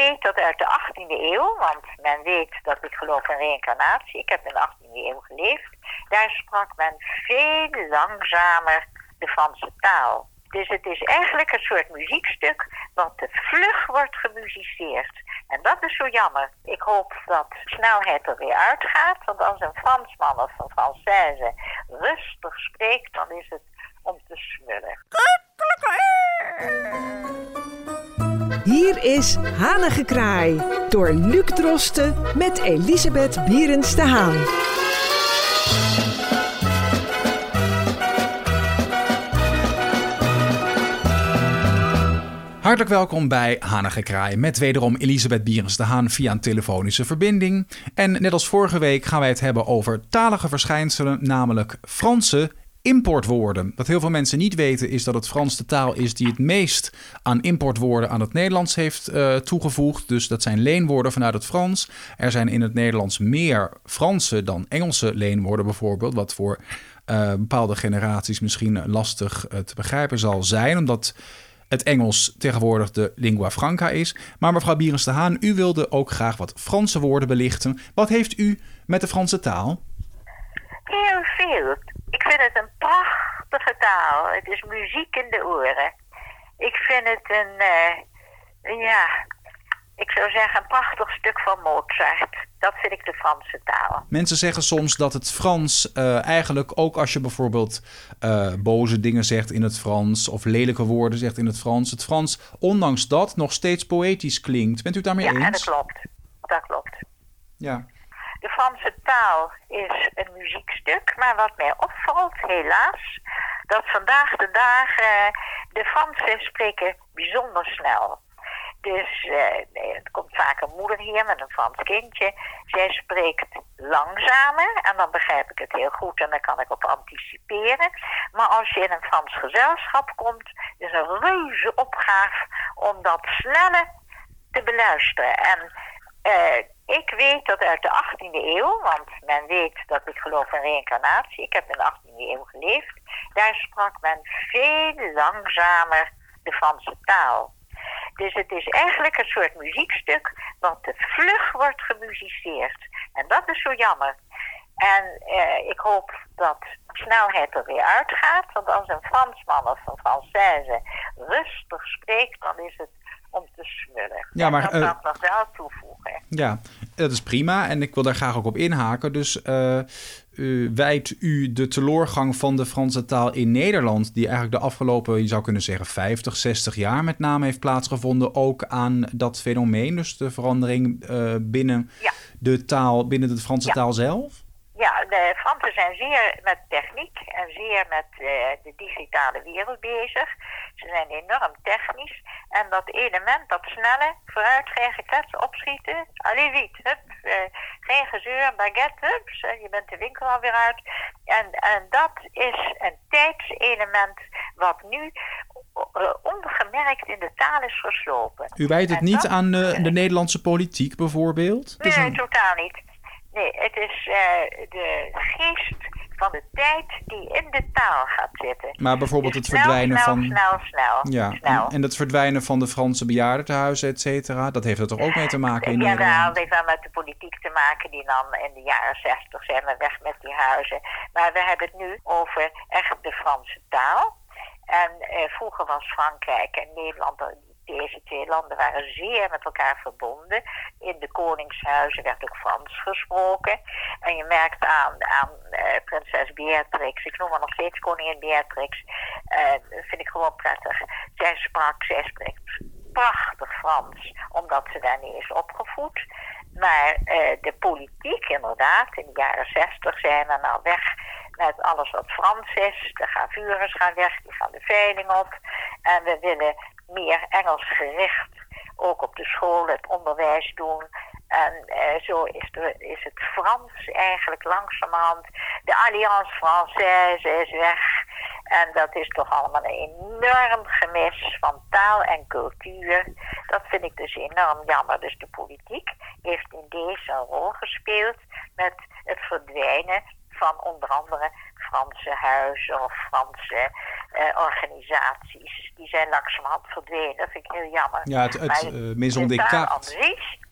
weet dat uit de 18e eeuw, want men weet dat ik geloof in reïncarnatie. Ik heb in de 18e eeuw geleefd. Daar sprak men veel langzamer de Franse taal. Dus het is eigenlijk een soort muziekstuk wat te vlug wordt gemusiceerd. En dat is zo jammer. Ik hoop dat snelheid er weer uitgaat. Want als een Fransman of een Française rustig spreekt, dan is het om te smullen. Hier is Hanengekraai door Luc Drosten met Elisabeth Bierens de Haan. Hartelijk welkom bij Hanige Kraai met wederom Elisabeth Bierens de Haan via een telefonische verbinding. En net als vorige week gaan wij het hebben over talige verschijnselen, namelijk Franse importwoorden. Wat heel veel mensen niet weten is dat het Frans de taal is die het meest aan importwoorden aan het Nederlands heeft uh, toegevoegd. Dus dat zijn leenwoorden vanuit het Frans. Er zijn in het Nederlands meer Franse dan Engelse leenwoorden bijvoorbeeld, wat voor uh, bepaalde generaties misschien lastig uh, te begrijpen zal zijn, omdat het Engels tegenwoordig de lingua franca is. Maar mevrouw Bierens de Haan, u wilde ook graag wat Franse woorden belichten. Wat heeft u met de Franse taal? Heel veel. Ik vind het een prachtige taal. Het is muziek in de oren. Ik vind het een, uh, ja, ik zou zeggen een prachtig stuk van Mozart. Dat vind ik de Franse taal. Mensen zeggen soms dat het Frans uh, eigenlijk ook als je bijvoorbeeld uh, boze dingen zegt in het Frans of lelijke woorden zegt in het Frans, het Frans ondanks dat nog steeds poëtisch klinkt. Bent u het daarmee ja, eens? Ja, dat klopt. Dat klopt. Ja. De Franse taal is een muziekstuk, maar wat mij opvalt, helaas, dat vandaag de dag uh, de Fransen spreken bijzonder snel. Dus uh, het komt vaak een moeder hier met een Frans kindje. Zij spreekt langzamer en dan begrijp ik het heel goed en dan kan ik op anticiperen. Maar als je in een Frans gezelschap komt, is een reuze opgave om dat sneller te beluisteren. En uh, ik weet dat uit de 18e eeuw, want men weet dat ik geloof in reïncarnatie. Ik heb in de 18e eeuw geleefd. Daar sprak men veel langzamer de Franse taal. Dus het is eigenlijk een soort muziekstuk wat te vlug wordt gemusiceerd. En dat is zo jammer. En eh, ik hoop dat snelheid er weer uitgaat. Want als een Fransman of een Française rustig spreekt, dan is het om te smullen. Ja, maar, dat uh, kan ik nog wel toevoegen. Ja, dat is prima. En ik wil daar graag ook op inhaken. Dus uh, uh, wijt u de teloorgang van de Franse taal in Nederland... die eigenlijk de afgelopen, je zou kunnen zeggen, 50, 60 jaar met name heeft plaatsgevonden... ook aan dat fenomeen, dus de verandering binnen ja. de taal, binnen de Franse ja. taal zelf? Ja, de Fransen zijn zeer met techniek en zeer met uh, de digitale wereld bezig. Ze zijn enorm technisch. En dat element, dat snelle, vooruit, geen geklets, opschieten, allez vite, hup, uh, geen gezeur, baguette, hup, je bent de winkel alweer uit. En, en dat is een tijdselement wat nu uh, ongemerkt in de taal is geslopen. U wijt het en niet dat, aan de, de Nederlandse politiek bijvoorbeeld? Nee, een... totaal niet. Nee, het is uh, de geest van de tijd die in de taal gaat zitten. Maar bijvoorbeeld dus het verdwijnen snel, van. Snel, snel, ja, snel. En, en het verdwijnen van de Franse bejaardentehuizen, et cetera. Dat heeft er toch ook mee te maken in ja, Nederland? Ja, dat heeft wel met de politiek te maken. Die dan in de jaren zestig zijn we weg met die huizen. Maar we hebben het nu over echt de Franse taal. En uh, vroeger was Frankrijk en Nederland deze twee landen waren zeer met elkaar verbonden. In de koningshuizen werd ook Frans gesproken. En je merkt aan, uh, prinses Beatrix, ik noem haar nog steeds koningin Beatrix, uh, vind ik gewoon prettig. Zij sprak, zij spreekt prachtig Frans, omdat ze daar niet is opgevoed. Maar uh, de politiek, inderdaad, in de jaren zestig zijn we nou weg met alles wat Frans is. De gravures gaan weg, die gaan de veiling op. En we willen meer Engels gericht ook op de school het onderwijs doen. En uh, zo is, de, is het Frans eigenlijk langzamerhand. De Alliance Française is weg. En dat is toch allemaal een enorm gemis van taal en cultuur. Dat vind ik dus enorm jammer. Dus de politiek heeft in deze een rol gespeeld met het verdwijnen van onder andere Franse huizen of Franse uh, organisaties. die zijn langzamerhand verdwenen. Dat vind ik heel jammer. Ja, het, het uh, Maison de Descartes.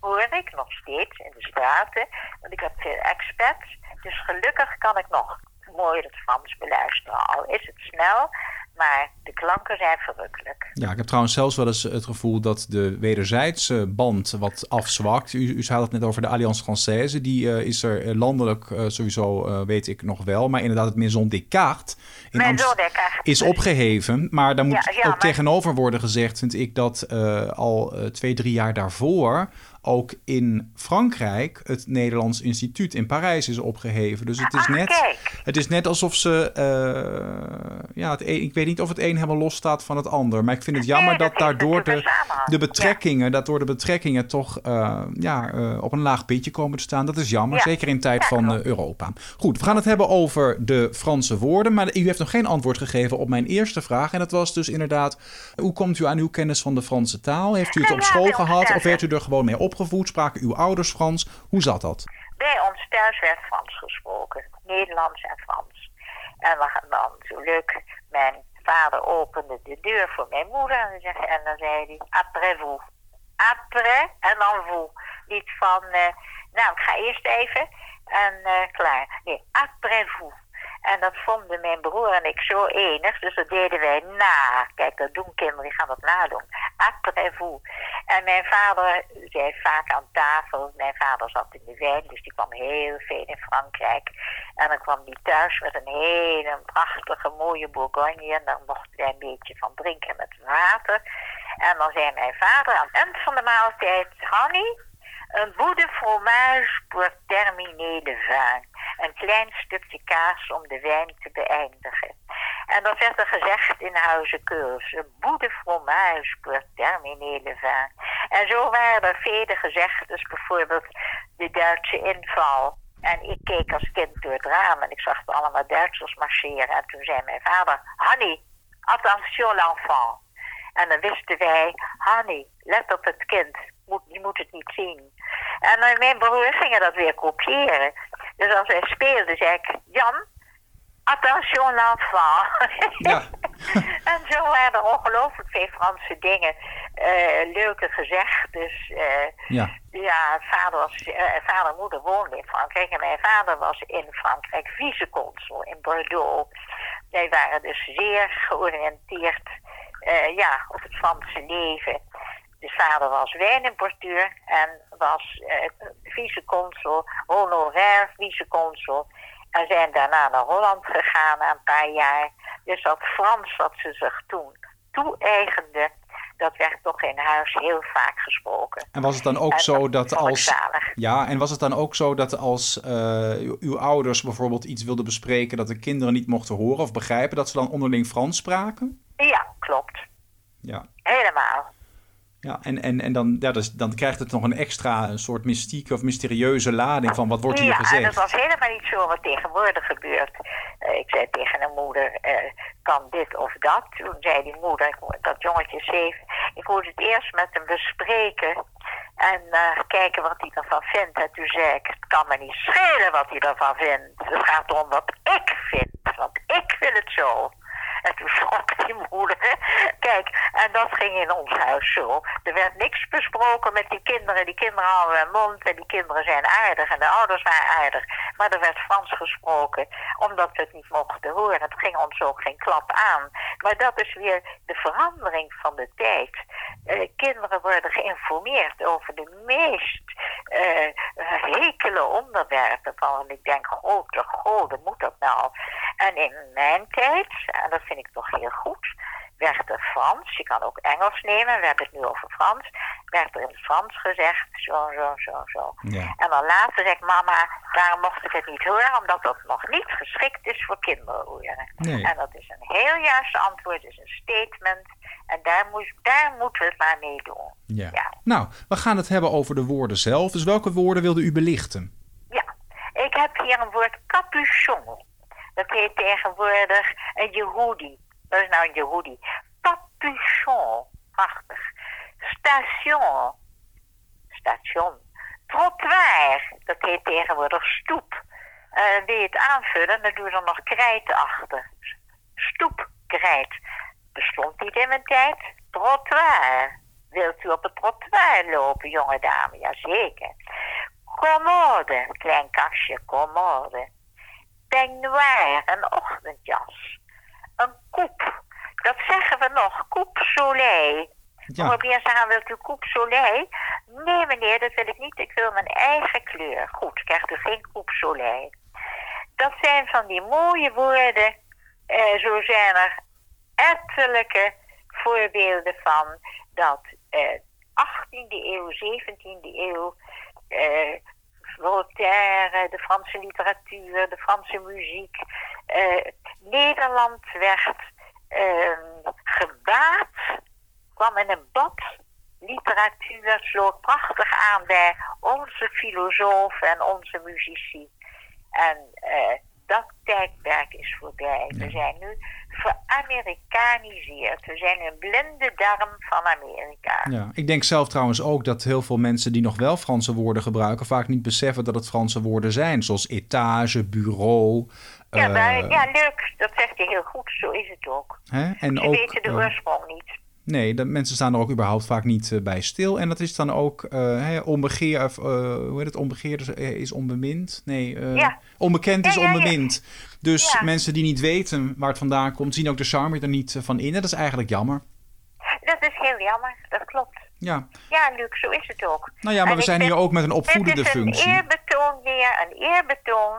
hoor ik nog steeds in de straten. Want ik heb veel expats. Dus gelukkig kan ik nog mooi het Frans beluisteren. Al is het snel, maar de klanken zijn verrukkelijk. Ja, ik heb trouwens zelfs wel eens het gevoel dat de wederzijdse band wat afzwakt. U, u zei het net over de Alliance Française. Die uh, is er eh, landelijk uh, sowieso, uh, weet ik nog wel. Maar inderdaad, het Maison Descartes in is opgeheven. Maar daar moet ja, ja, ook maar... tegenover worden gezegd, vind ik, dat al twee, drie jaar daarvoor ook in Frankrijk het Nederlands Instituut in Parijs is opgeheven. Dus het is, net, het is net alsof ze. Uh, ja, het een, ik weet niet of het een helemaal los staat van het ander. Maar ik vind het jammer dat, daardoor de, de betrekkingen, dat door de betrekkingen toch uh, ja, uh, op een laag pitje komen te staan. Dat is jammer, zeker in tijd van Europa. Goed, we gaan het hebben over de Franse woorden. Maar u heeft nog geen antwoord gegeven op mijn eerste vraag. En dat was dus inderdaad: hoe komt u aan uw kennis van de Franse taal? Heeft u het op school gehad of werd u er gewoon mee op? Spraken uw ouders Frans? Hoe zat dat? Bij ons thuis werd Frans gesproken. Nederlands en Frans. En dan natuurlijk, mijn vader opende de deur voor mijn moeder en, zei, en dan zei hij, après vous. Après en dan vous. Niet van, uh, nou ik ga eerst even en uh, klaar. Nee, après vous. En dat vonden mijn broer en ik zo enig, dus dat deden wij na. Kijk, dat doen kinderen, die gaan dat nadoen. Après. En mijn vader zei vaak aan tafel, mijn vader zat in de wijn, dus die kwam heel veel in Frankrijk. En dan kwam die thuis met een hele prachtige, mooie Bourgogne. En dan mochten wij een beetje van drinken met water. En dan zei mijn vader aan het eind van de maaltijd, Hanny, een bout fromage pour terminer le vin. Een klein stukje kaas om de wijn te beëindigen. En dan werd er gezegd in Huizen een bout de fromage pour terminer vin. En zo waren er vele gezegd, dus bijvoorbeeld de Duitse inval. En ik keek als kind door het raam en ik zag allemaal Duitsers marcheren. En toen zei mijn vader, Hanny, attention l'enfant. En dan wisten wij, Hanny, let op het kind, je moet het niet zien. En mijn broer ging dat weer kopiëren. Dus als hij speelde, zei ik, Jan, attention l'enfant. Ja. en zo waren er ongelooflijk veel Franse dingen. Uh, leuke gezegd. Dus uh, ja. ja, vader, was, uh, vader en moeder woonden in Frankrijk. En mijn vader was in Frankrijk viceconsul in Bordeaux. Wij waren dus zeer georiënteerd ja, op het Franse leven. De vader was wijnimporteur en was viceconsul, honorair viceconsul. En zijn daarna naar Holland gegaan na een paar jaar. Dus dat Frans wat ze zich toen toe-eigende, dat werd toch in huis heel vaak gesproken. En was het dan ook zo dat als. Ja, en was het dan ook zo dat als uh, uw ouders bijvoorbeeld iets wilden bespreken dat de kinderen niet mochten horen of begrijpen, dat ze dan onderling Frans spraken? Ja, klopt. Ja. Helemaal. Ja, en, en, en dan, ja, dus, dan krijgt het nog een extra een soort mystieke of mysterieuze lading van wat wordt hier gezegd. Ja, dat was helemaal niet zo wat tegenwoordig gebeurt. Uh, ik zei tegen een moeder, uh, kan dit of dat? Toen zei die moeder, dat jongetje zeven, ik moet het eerst met hem bespreken en uh, kijken wat hij ervan vindt. En toen zei ik, het kan me niet schelen wat hij ervan vindt. Het gaat om wat ik vind, want ik wil het zo. En toen schrok die moeder. Kijk, en dat ging in ons huis zo. Er werd niks besproken met die kinderen. Die kinderen hadden een mond en die kinderen zijn aardig en de ouders waren aardig. Maar er werd Frans gesproken, omdat we het niet mochten horen. Het ging ons ook geen klap aan. Maar dat is weer de verandering van de tijd. Uh, kinderen worden geïnformeerd over de meest uh, onderwerpen. Van ik denk, grote goden, moet dat nou? En in mijn tijd, en dat vind ik toch heel goed, werd er Frans, je kan ook Engels nemen, we hebben het nu over Frans, werd er in het Frans gezegd, zo, zo, zo, zo. Ja. En dan later ik, mama, daarom mocht ik het niet horen, omdat dat nog niet geschikt is voor kinderen. Nee. En dat is een heel juist antwoord, is een statement. En daar, moet, daar moeten we het maar mee doen. Ja. ja. Nou, we gaan het hebben over de woorden zelf. Dus welke woorden wilde u belichten? Ja, ik heb hier een woord capuchon. Dat heet tegenwoordig een Yehudi. Dat is nou een Yehudi. Capuchon. Prachtig. Station. Station. Trottoir. Dat heet tegenwoordig stoep. Uh, je het aanvullen, dan doe je er nog krijt achter. Stoepkrijt. bestond niet in mijn tijd. Trottoir. Wilt u op het trottoir lopen, jonge dame? Jazeker. Commode, klein kastje, commode. Peignoir, een ochtendjas. Een koep. Dat zeggen we nog, coupe soleil. Ja. Probeer ze aan, wilt u coupe soleil? Nee meneer, dat wil ik niet. Ik wil mijn eigen kleur. Goed, krijgt u geen coupe soleil. Dat zijn van die mooie woorden. Eh, zo zijn er ettelijke voorbeelden van dat eh, 18e eeuw, 17e eeuw, eh, Voltaire, de Franse literatuur, de Franse muziek, eh, Nederland werd ehm, gebaat, kwam in een bad literatuur, sloot prachtig aan bij onze filosofen en onze muzici. En eh, dat tijdperk is voorbij. We zijn nu veramerikaniseerd. We zijn een blinde darm van Amerika. Ja, ik denk zelf trouwens ook dat heel veel mensen die nog wel Franse woorden gebruiken, vaak niet beseffen dat het Franse woorden zijn, zoals etage, bureau. Ja, eh, maar, ja, leuk. Dat zegt hij heel goed. Zo is het ook. hè? En Ze ook, weten de eh, oorsprong niet. Nee, de mensen staan er ook überhaupt vaak niet eh, bij stil. En dat is dan ook eh hè, onbegeer, of, eh, hoe heet het, onbegeerd is, is onbemind. Nee, eh, Ja. onbekend is onbemind. Dus Ja. mensen die niet weten waar het vandaan komt, zien ook de charme er niet eh, van in. En dat is eigenlijk jammer. Dat is heel jammer. Dat klopt. Ja, Ja, Luc, zo is het ook. nou ja, maar En we zijn vind- hier ook met een opvoedende Het is een functie. eerbetoon weer, een eerbetoon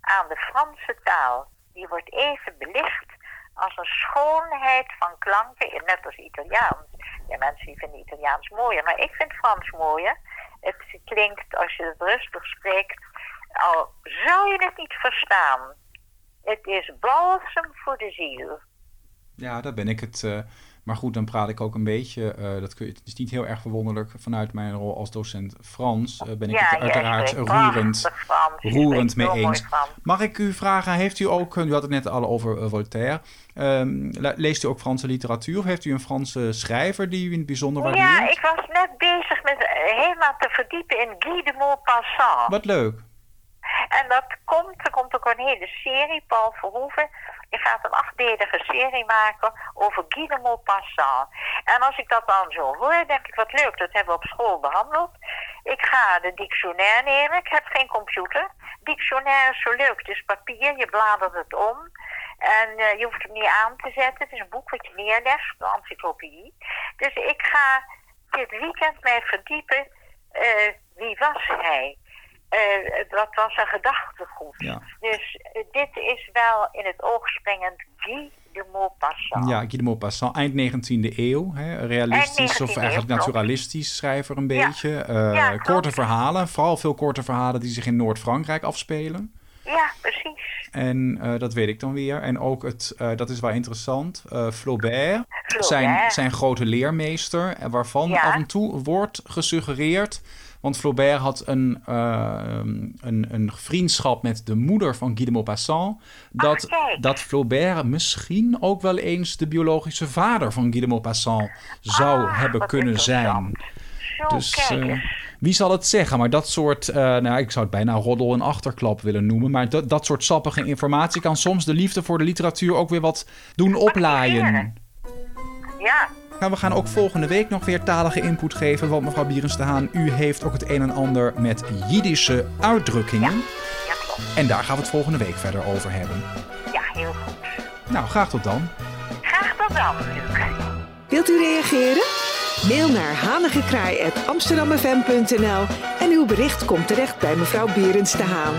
aan de Franse taal. Die wordt even belicht als een schoonheid van klanken, net als Italiaans. Ja, mensen vinden Italiaans mooier, maar ik vind Frans mooier. Het klinkt, als je het rustig spreekt, al zou je het niet verstaan. Het is balsem voor de ziel. Ja, daar ben ik het. eh, maar goed, dan praat ik ook een beetje. eh, dat kun je, het is niet heel erg verwonderlijk. Vanuit mijn rol als docent Frans eh, ben ik ja, het uiteraard roerend, roerend mee eens. Mag ik u vragen, heeft u ook, u had het net al over Voltaire. Ehm, le- leest u ook Franse literatuur of heeft u een Franse schrijver die u in het bijzonder waardeert? Ja, ik was net bezig met helemaal te verdiepen in Guy de Maupassant. Wat leuk. En dat komt, er komt ook een hele serie, Paul Verhoeven. Die gaat een achtdelige serie maken over Guy de Maupassant. En als ik dat dan zo hoor, denk ik, wat leuk, dat hebben we op school behandeld. Ik ga de dictionaire nemen, ik heb geen computer. Dictionaire is zo leuk, het is papier, je bladert het om. En eh, je hoeft hem niet aan te zetten, het is een boek wat je neerlegt, een encyclopedie. Dus ik ga dit weekend mij verdiepen, eh, wie was hij? Eh, wat was een gedachtegoed. Ja. Dus eh, dit is wel in het oog springend Guy de Maupassant. Ja, Guy de Maupassant, eind 19e eeuw. Hè, realistisch of 19e eigenlijk eeuw, naturalistisch schrijver een Ja. beetje. Eh, Ja, klopt. korte verhalen, vooral veel korte verhalen die zich in Noord-Frankrijk afspelen. Ja, precies. En dat weet ik dan weer. En ook het, dat is wel interessant, Flaubert, Flaubert. Zijn, zijn grote leermeester, waarvan af en toe wordt gesuggereerd. Want Flaubert had een, eh, een, een vriendschap met de moeder van Guy de Maupassant. Dat, kijk. dat Flaubert misschien ook wel eens de biologische vader van Guy de Maupassant zou Ah, hebben kunnen zijn. Zo, Dus eh, wie zal het zeggen? Maar dat soort, eh, nou, ik zou het bijna roddel en achterklap willen noemen. Maar dat, dat soort sappige informatie kan soms de liefde voor de literatuur ook weer wat doen oplaaien. Ja, Nou, we gaan ook volgende week nog weer talige input geven. Want mevrouw Bierens de Haan, u heeft ook het een en ander met Jiddische uitdrukkingen. ja, klopt. En daar gaan we het volgende week verder over hebben. Ja, heel goed. Nou, graag tot dan. Graag tot dan, Luc. Wilt u reageren? Mail naar hanigekraai.amsterdammefm.nl en uw bericht komt terecht bij mevrouw Berends de Haan.